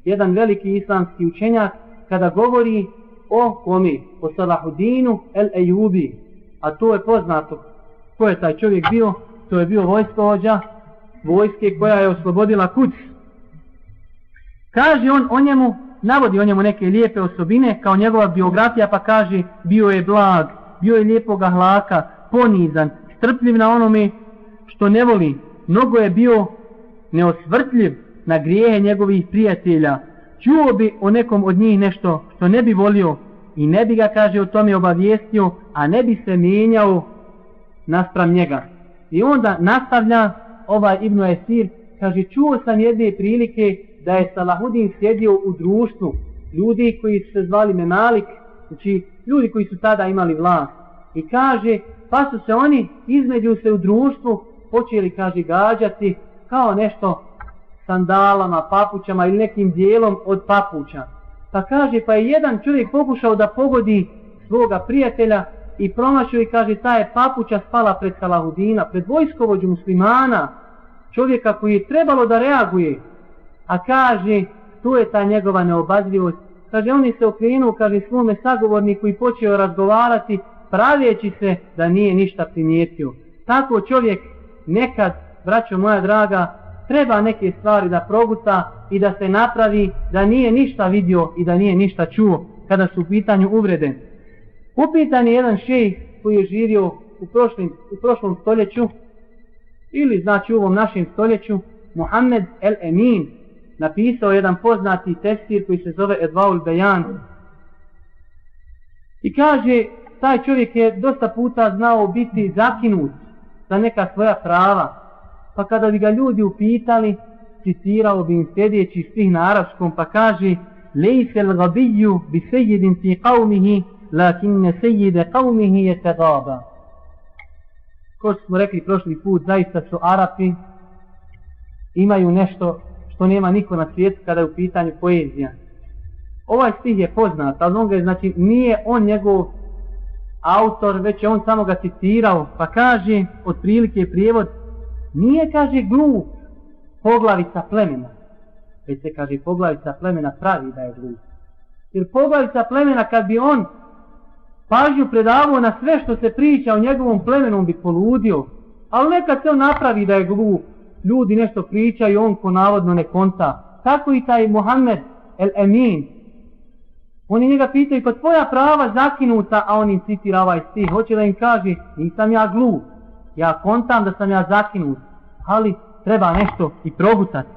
jedan veliki islamski učenjak, kada govori o kome? o Salahudinu el Ejubi, a to je poznato ko je taj čovjek bio, to je bio vojskovođa vojske koja je oslobodila kuć. Kaže on o njemu, navodi o njemu neke lijepe osobine, kao njegova biografija, pa kaže bio je blag, bio je lijepoga hlaka, ponizan, strpljiv na onome što ne voli, mnogo je bio neosvrtljiv na grijehe njegovih prijatelja, čuo bi o nekom od njih nešto što ne bi volio i ne bi ga, kaže, o tome obavijestio, a ne bi se mijenjao naspram njega. I onda nastavlja ovaj Ibnu Esir, kaže, čuo sam jedne prilike da je Salahudin sjedio u društvu ljudi koji su se zvali Memalik, znači ljudi koji su tada imali vlast. I kaže, pa su se oni između se u društvu počeli, kaže, gađati kao nešto sandalama, papućama ili nekim dijelom od papuća. Pa kaže, pa je jedan čovjek pokušao da pogodi svoga prijatelja i promašio i kaže, ta je papuća spala pred Salahudina, pred vojskovođu muslimana, čovjeka koji je trebalo da reaguje. A kaže, to je ta njegova neobazljivost. Kaže, on je se okrenuo, kaže, svome sagovorniku i počeo razgovarati, pravjeći se da nije ništa primijetio. Tako čovjek nekad, braćo moja draga, treba neke stvari da proguta i da se napravi da nije ništa vidio i da nije ništa čuo kada su u pitanju uvrede. Upitan je jedan šejh koji je živio u, prošlim, u prošlom stoljeću ili znači u ovom našem stoljeću Muhammed El Emin napisao jedan poznati testir koji se zove Edvaul Bejan. I kaže taj čovjek je dosta puta znao biti zakinut za neka svoja prava pa kada bi ga ljudi upitali, citirao bi im sljedeći stih na arabskom, pa kaže Lejse l'gabiju bi sejidin fi qavmihi, lakinne sejide qavmihi je tegaba. Ko smo rekli prošli put, zaista su Arapi, imaju nešto što nema niko na svijetu kada je u pitanju poezija. Ovaj stih je poznat, ali on ga znači nije on njegov autor, već je on samo ga citirao, pa kaže, otprilike prijevod, Nije, kaže, glup, poglavica plemena. Već se kaže poglavica plemena pravi da je glup. Jer poglavica plemena kad bi on pažnju predavao na sve što se priča o njegovom plemenu, on bi poludio. Ali nekad se on napravi da je glup. Ljudi nešto pričaju, on ko navodno ne konta. Tako i taj Muhammed el Emin. Oni njega pitaju, pa tvoja prava zakinuta, a on im citira ovaj stih. Hoće da im kaže, nisam ja glup. Ja kontam da sam ja zakinut. Ali treba nešto i progutati.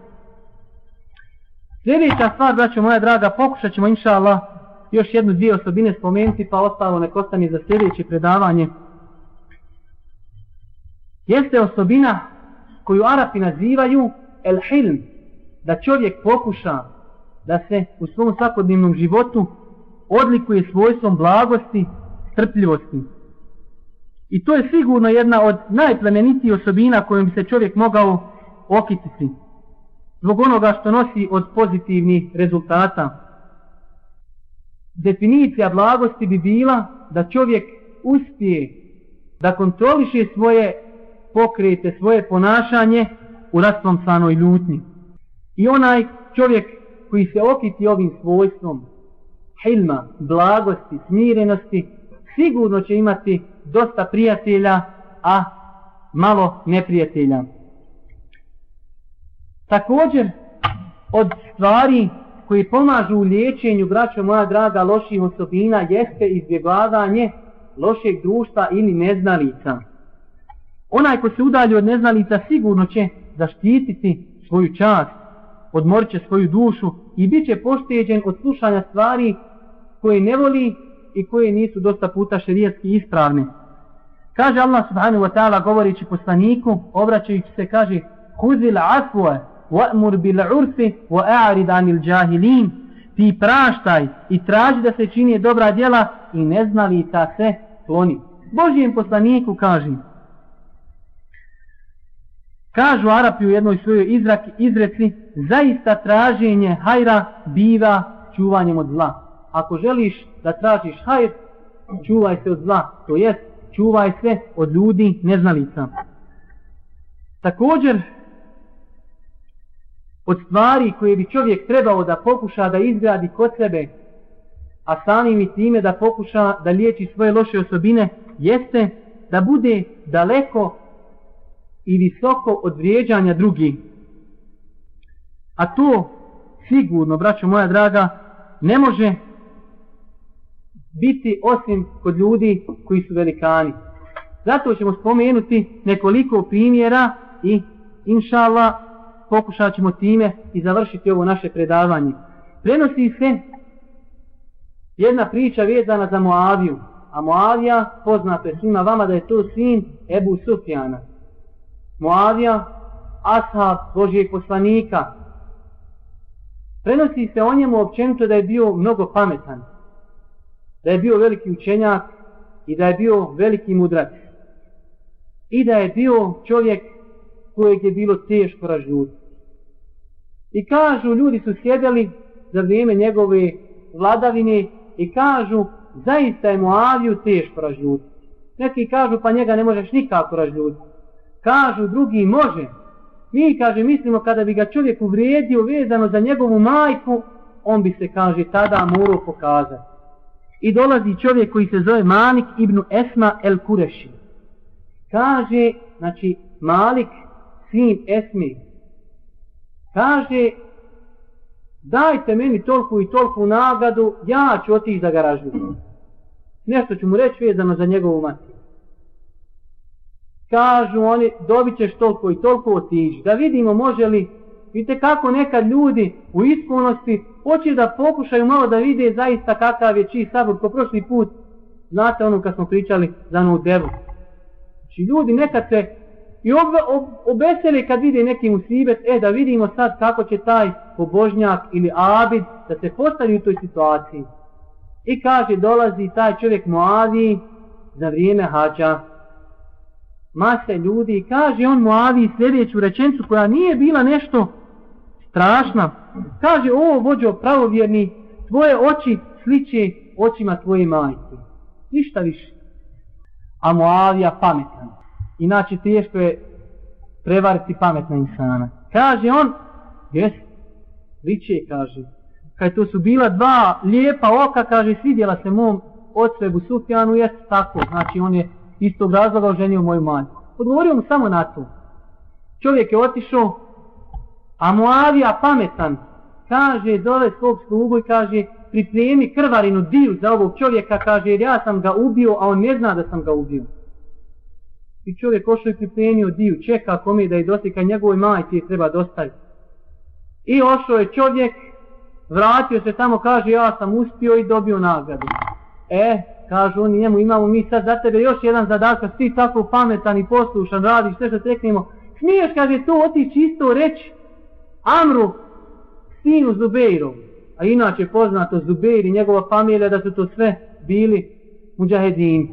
Sljedeća stvar, braćo moja draga, pokušat ćemo, inša Allah, još jednu dvije osobine spomenuti, pa ostalo nek ostane za sljedeće predavanje. Jeste osobina koju Arapi nazivaju el hilm, da čovjek pokuša da se u svom svakodnevnom životu odlikuje svojstvom blagosti, strpljivosti. I to je sigurno jedna od najplemenitijih osobina kojom bi se čovjek mogao okititi. Zbog onoga što nosi od pozitivnih rezultata. Definicija blagosti bi bila da čovjek uspije da kontroliše svoje pokrete, svoje ponašanje u rastvom sanoj ljutnji. I onaj čovjek koji se okiti ovim svojstvom hilma, blagosti, smirenosti, sigurno će imati dosta prijatelja, a malo neprijatelja. Također, od stvari koji pomažu u liječenju, braćo moja draga, loših osobina, jeste izbjegavanje lošeg društva ili neznalica. Onaj ko se udalje od neznalica sigurno će zaštititi svoju čast, odmorit će svoju dušu i bit će pošteđen od slušanja stvari koje ne voli i koje nisu dosta puta šerijetski ispravne. Kaže Allah subhanahu wa ta'ala govorići poslaniku, obraćajući se, kaže Huzil afua wa'mur bil urfi wa'arid anil jahilin ti praštaj i traži da se čini dobra djela i ne znali ta se kloni. Božijem poslaniku kaže Kažu Arapi u jednoj svojoj izrak, izreci zaista traženje hajra biva čuvanjem od zla. Ako želiš da tražiš hajr, čuvaj se od zla. To jest, čuvaj se od ljudi neznalica. Također, od stvari koje bi čovjek trebao da pokuša da izgradi kod sebe, a samim i time da pokuša da liječi svoje loše osobine, jeste da bude daleko i visoko od vrijeđanja drugih. A to sigurno, braćo moja draga, ne može biti osim kod ljudi koji su velikani. Zato ćemo spomenuti nekoliko primjera i inša Allah pokušat ćemo time i završiti ovo naše predavanje. Prenosi se jedna priča vezana za Moaviju. A Moavija, poznato je svima vama da je to sin Ebu Sufjana. Moavija, ashab Božijeg poslanika. Prenosi se o njemu općenito da je bio mnogo pametan. Da je bio veliki učenjak i da je bio veliki mudrac. I da je bio čovjek kojeg je bilo teško ražnjuti. I kažu, ljudi su sjedeli za vrijeme njegove vladavine i kažu, zaista je Moaviju teško ražnjuti. Neki kažu, pa njega ne možeš nikako ražnjuti. Kažu, drugi može. Mi, kaže, mislimo kada bi ga čovjek uvrijedio vezano za njegovu majku, on bi se, kaže, tada morao pokazati. I dolazi čovjek koji se zove Malik ibn Esma el Kureši. Kaže, znači, Malik, sin Esmi, kaže dajte meni toliko i toliko nagradu, ja ću otići da ga ražujem. Nešto ću mu reći vezano za njegovu mati. Kažu oni, dobit ćeš toliko i toliko otići. Da vidimo može li, vidite kako nekad ljudi u ispunosti hoće da pokušaju malo da vide zaista kakav je čiji sabor ko prošli put. Znate ono kad smo pričali za onu devu. Znači ljudi nekad se I ob, ob, obeseli kad vidi neki musibet, e da vidimo sad kako će taj pobožnjak ili abid da se postavi u toj situaciji. I kaže, dolazi taj čovjek Moavi za vrijeme hađa. Mase ljudi kaže on Moavi sljedeću rečencu koja nije bila nešto strašna. Kaže, o vođo pravovjerni, tvoje oči sliče očima tvoje majke. Ništa više. A Moavija pametan. Inače teško je prevariti pametna insana. Kaže on, jes, liče, kaže. Kad to su bila dva lijepa oka, kaže, svidjela se mom odsvebu Sufjanu, jes, tako. Znači, on je istog razloga oženio moju majku. Odgovorio mu samo na to. Čovjek je otišao, a Muavija pametan, kaže, dole svog slugu i kaže, pripremi krvarinu diju za ovog čovjeka, kaže, jer ja sam ga ubio, a on ne zna da sam ga ubio. I čovjek ošao i pripremio diju, čeka kome da je dosika njegovoj majci je treba dostaviti. I ošao je čovjek, vratio se tamo, kaže, ja sam uspio i dobio nagradu. E, kaže oni njemu, imamo mi sad za tebe još jedan zadatak, ti tako pametan i poslušan, radiš sve što teknemo. Smiješ, kaže, to otići isto reći Amru, sinu Zubeiru. A inače poznato Zubeir i njegova familija da su to sve bili muđahedini.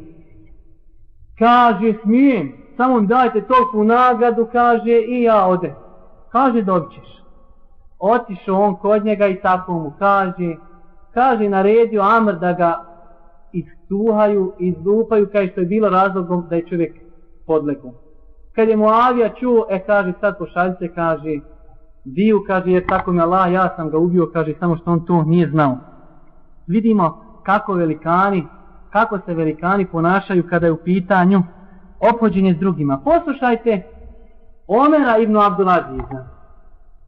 Kaže, smijem, samo mi dajte toliko nagradu, kaže, i ja ode. Kaže, dobit ćeš. Otišao on kod njega i tako mu kaže, kaže, naredio Amr da ga istuhaju, izlupaju, kaj što je bilo razlogom da je čovjek podlegao. Kad je Muavija čuo, e, kaže, sad pošaljite, kaže, bio, kaže, jer tako mi Allah, ja sam ga ubio, kaže, samo što on to nije znao. Vidimo kako velikani, kako se velikani ponašaju kada je u pitanju opođenje s drugima. Poslušajte Omera ibn Abdulaziza,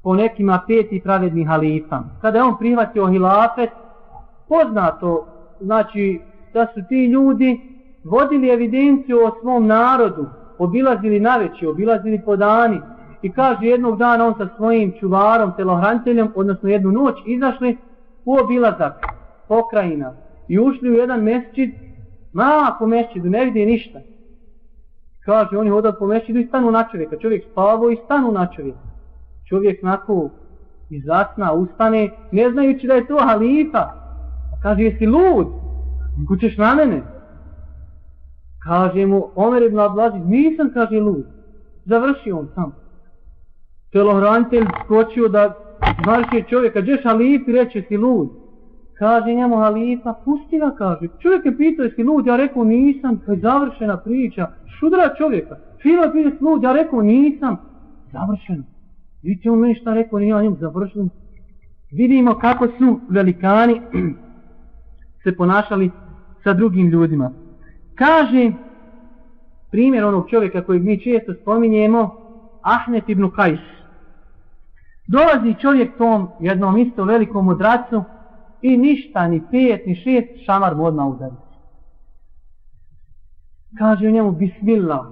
po nekima peti pravedni halifa. Kada je on prihvatio hilafet, poznato, znači, da su ti ljudi vodili evidenciju o svom narodu, obilazili na veći, obilazili po dani, i kaže jednog dana on sa svojim čuvarom, telohraniteljem, odnosno jednu noć, izašli u obilazak pokrajina i ušli u jedan mesčid, mako mesčidu, ne vidi ništa. Kaže, oni hodali po mesčidu i stanu na čovjeka. Čovjek spavao i stanu na čovjeka. Čovjek nako izasna, ustane, ne znajući da je to halifa. Pa kaže, jesi lud? Kućeš na mene? Kaže mu, Omer ibn Ablaziz, nisam, kaže, lud. Završio on sam telohranitelj skočio da znače čovjeka, gdješ halifi, reče si lud. Kaže njemu halifa, pusti ga, kaže. Čovjek je pitao, jesi lud, ja rekao nisam, to je završena priča. Šudra čovjeka. Fila pitao, lud, ja rekao nisam. Završeno. Vidite on meni šta rekao, nije njemu završeno. Vidimo kako su velikani se ponašali sa drugim ljudima. Kaže, primjer onog čovjeka kojeg mi često spominjemo, Ahnet ibn Kajs. Dolazi čovjek tom jednom isto velikom odracu i ništa, ni pet, ni šest, šamar mu odmah udari. Kaže u njemu, bismillah,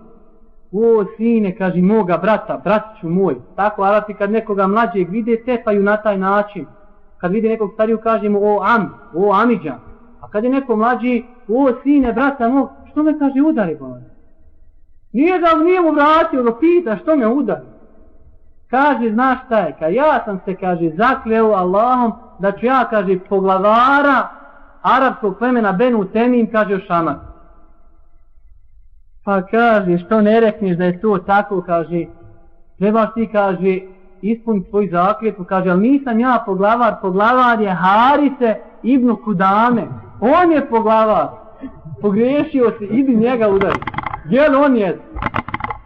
o sine, kaže moga brata, bratiću moj. Tako Arapi kad nekoga mlađeg vide, tepaju na taj način. Kad vide nekog stariju, kaže mu, o am, o amidža. A kad je neko mlađi, o sine, brata moj, što me kaže udari, bolje? Nije da nije mu vratio, ga pita što me udari. Kaže, znaš šta je, ka ja sam se, kaže, zakleo Allahom, da ću ja, kaže, poglavara arapskog plemena Benu Temim, kaže, šamak. Pa kaže, što ne rekneš da je to tako, kaže, trebaš ti, kaže, ispuniti svoj zakljetu, pa kaže, ali nisam ja poglavar, poglavar je Harise ibn Kudame, on je poglavar, pogriješio se, idi njega udari, jel on je,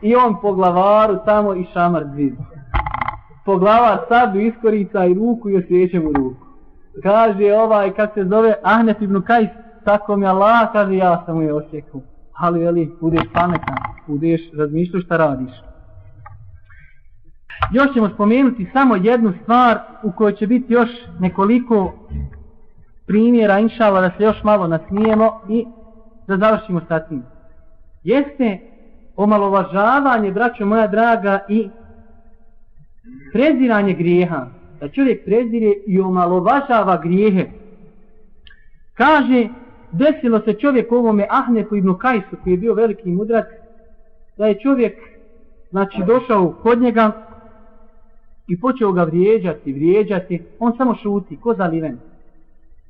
i on poglavaru tamo i šamar dvizu poglavar sabu iskorica i ruku i osjeće mu ruku. Kaže ovaj, kad se zove, Ahnet ibn Kajs, tako mi Allah, kaže ja sam mu je osjekao. Ali veli, budeš pametan, budeš razmišljaš šta radiš. Još ćemo spomenuti samo jednu stvar u kojoj će biti još nekoliko primjera, inšala, da se još malo nasmijemo i da završimo sa tim. Jeste omalovažavanje, braćo moja draga, i preziranje grijeha, da čovjek prezire i omalovažava grijehe. Kaže, desilo se čovjek ovome Ahnefu ibn Kajsu, koji je bio veliki mudrac, da je čovjek, znači, došao kod njega i počeo ga vrijeđati, vrijeđati, on samo šuti, ko zaliven.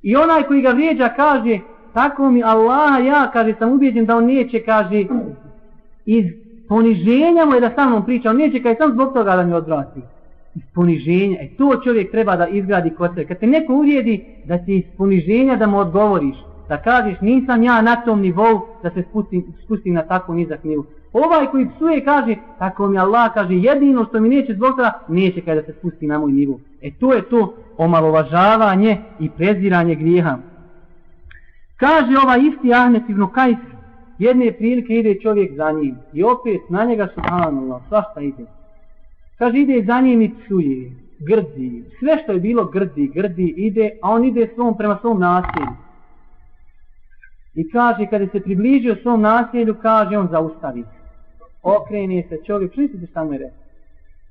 I onaj koji ga vrijeđa kaže, tako mi Allah, ja, kaže, sam ubijeđen da on neće, kaže, iz poniženja mu je da sa mnom priča, on neće kaj sam zbog toga da mi odvrati. Iz poniženja, e to čovjek treba da izgradi kod sebe. Kad te neko uvijedi da ti iz poniženja da mu odgovoriš, da kažeš nisam ja na tom nivou da se spustim, spustim na takvu nizak nivu. Ovaj koji psuje kaže, tako mi Allah kaže, jedino što mi neće zbog toga, neće kada se spusti na moj nivu. E to je to omalovažavanje i preziranje grijeha. Kaže ovaj isti Ahmet ibn Kajs, jedne prilike ide čovjek za njim i opet na njega subhanallah, svašta ide. Kaže ide za njim i psuje, grdi, sve što je bilo grdi, grdi, ide, a on ide svom, prema svom nasilju. I kaže, kada se približio svom nasilju, kaže, on zaustavi. Okreni se čovjek, čujte se šta mu je rekao.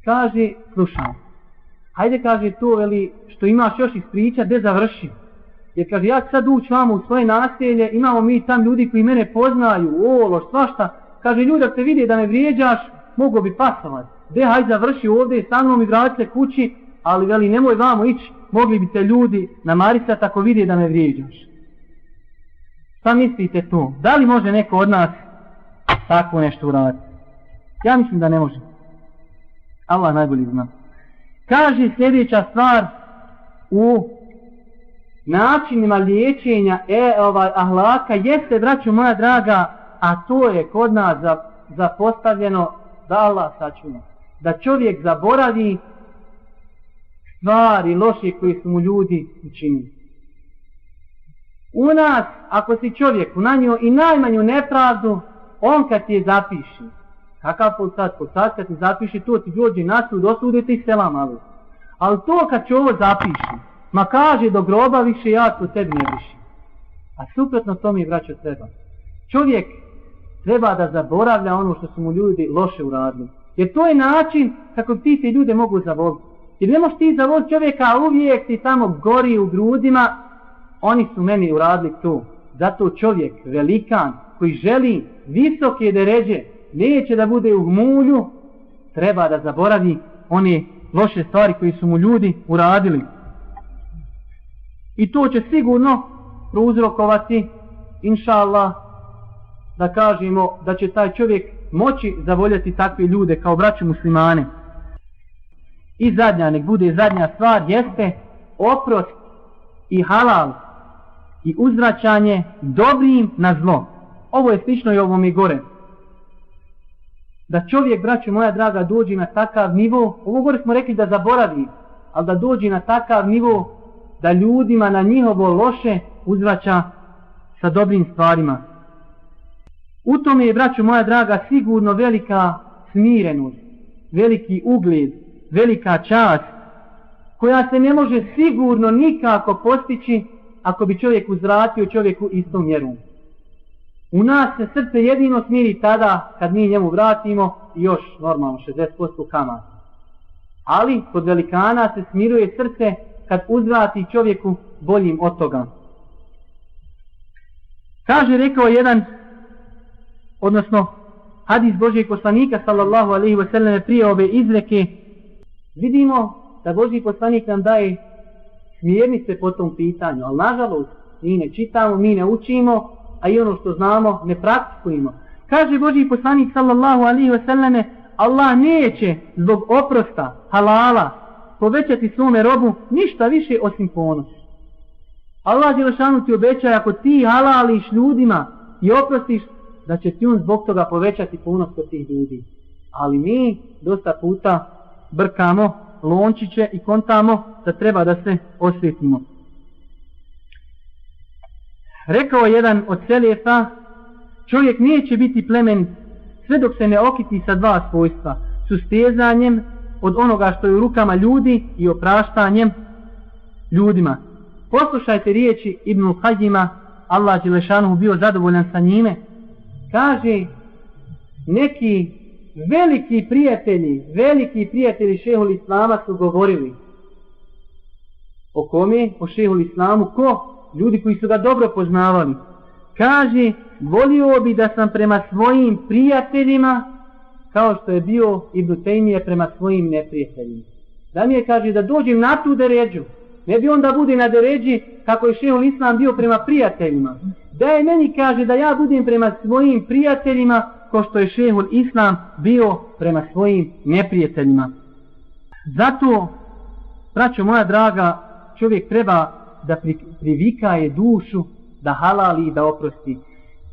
Kaže, slušam, hajde kaže to, veli, što imaš još ispričat, gde završi. Jer kaže, ja sad ući vamo u svoje naselje, imamo mi tam ljudi koji mene poznaju, olo, svašta. Kaže, ljudi, ako te vidi da me vrijeđaš, mogu bi pasovat. De, hajde završi ovdje, sa mnom i vrati se kući, ali veli, nemoj vamo ići, mogli bi te ljudi namarisati ako vidi da me vrijeđaš. Šta mislite tu? Da li može neko od nas tako nešto uraditi? Ja mislim da ne može. Allah najbolji zna. Kaže sljedeća stvar u načinima liječenja e, ovaj, ahlaka jeste, braću moja draga, a to je kod nas za, zapostavljeno da Allah sačuna. Da čovjek zaboravi stvari loše koje su mu ljudi učinili. U nas, ako si čovjek unanio i najmanju nepravdu, on kad ti je zapiši, kakav podsad, podsad kad ti zapiši, to ti dođe na sud, osudite i selam, ali. Ali to kad će ovo zapiši, ma kaže do groba više ja tu tebi ne više. A suprotno to mi vraća treba. Čovjek treba da zaboravlja ono što su mu ljudi loše uradili. Jer to je način kako ti te ljude mogu zavoliti. Jer ne možeš ti zavoliti čovjeka, a uvijek ti tamo gori u grudima, oni su meni uradili to. Zato čovjek, velikan, koji želi visoke deređe, neće da bude u mulju, treba da zaboravi one loše stvari koji su mu ljudi uradili. I to će sigurno prouzrokovati, inša Allah, da kažemo da će taj čovjek moći zavoljati takve ljude kao braće muslimane. I zadnja, nek bude zadnja stvar, jeste oprost i halal i uzvraćanje dobrim na zlo. Ovo je slično i ovo mi gore. Da čovjek, braće moja draga, dođi na takav nivo, ovo gore smo rekli da zaboravi, ali da dođi na takav nivo da ljudima na njihovo loše uzvraća sa dobrim stvarima. U tome je, braću moja draga, sigurno velika smirenost, veliki ugled, velika čast, koja se ne može sigurno nikako postići ako bi čovjek uzvratio čovjeku istom mjerom. U nas se srce jedino smiri tada kad mi njemu vratimo i još normalno 60% kamata. Ali kod velikana se smiruje srce kad uzvrati čovjeku boljim od toga. Kaže, rekao jedan, odnosno hadis Božijeg poslanika sallallahu alaihi wa sallam prije ove izreke, vidimo da Božiji poslanik nam daje smjernice po tom pitanju, ali nažalost mi ne čitamo, mi ne učimo, a i ono što znamo ne praktikujemo. Kaže Boži poslanik sallallahu alaihi wa sallame, Allah neće zbog oprosta, halala, povećati svome robu ništa više osim ponos. Allah Đelešanu ti obećaje ako ti halališ ljudima i oprostiš, da će ti on zbog toga povećati ponos kod tih ljudi. Ali mi dosta puta brkamo lončiće i kontamo da treba da se osvetimo. Rekao jedan od selijefa, čovjek neće biti plemen sve dok se ne okiti sa dva svojstva, sustezanjem od onoga što je u rukama ljudi i opraštanjem ljudima. Poslušajte riječi Ibnu Hajima, Allah Đelešanu bio zadovoljan sa njime, kaže neki veliki prijatelji, veliki prijatelji šehol Islama su govorili o kome? O šehol Islamu. Ko? Ljudi koji su ga dobro poznavali. Kaže, volio bi da sam prema svojim prijateljima kao što je bio Ibn Tejmije prema svojim neprijateljima. Da mi je kaže da dođem na tu deređu. Ne bi onda bude na deređi kako je šehol Islam bio prema prijateljima. Da je meni kaže da ja budem prema svojim prijateljima ko što je šehol islam bio prema svojim neprijateljima. Zato, braćo moja draga, čovjek treba da pri, privikaje dušu, da halali i da oprosti.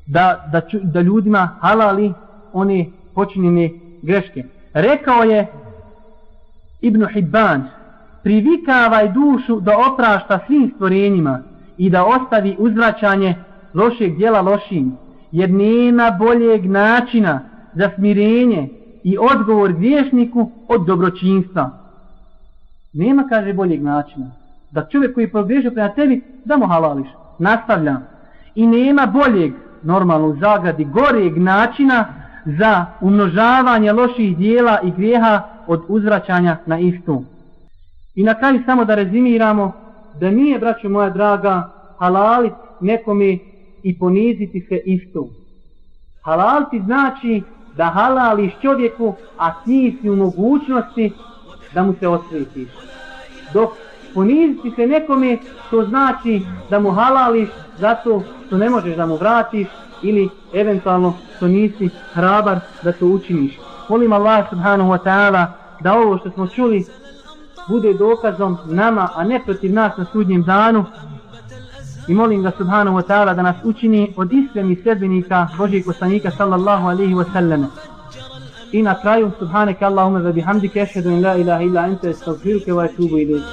Da, da, da ljudima halali one počinjene greške. Rekao je Ibn Hibban, privikavaj dušu da oprašta svim stvorenjima i da ostavi uzvraćanje lošeg djela lošim, jer nema boljeg načina za smirenje i odgovor griješniku od dobročinstva. Nema, kaže, boljeg načina. Da čovjek koji je pogriješio prema tebi, da mu halališ. Nastavljam. I nema boljeg, normalno u zagradi, goreg načina za umnožavanje loših dijela i grijeha od uzvraćanja na istu. I na kraju samo da rezimiramo da nije, braćo moja draga, halalit nekome i poniziti se istu. Halaliti znači da halališ čovjeku, a ti si u mogućnosti da mu se osvetiš. Dok poniziti se nekome, to znači da mu halališ zato što ne možeš da mu vratiš ili eventualno što nisi hrabar da to učiniš. Molim Allah subhanahu wa ta'ala da ovo što smo čuli bude dokazom nama, a ne protiv nas na sudnjem danu. I molim ga subhanahu wa ta'ala da nas učini od iskrenih sredbenika Božijeg poslanika sallallahu alaihi wa sallam. I na kraju, subhanaka Allahumma wa bihamdika ashhadu an la ilaha illa anta astaghfiruka wa atubu ilayk.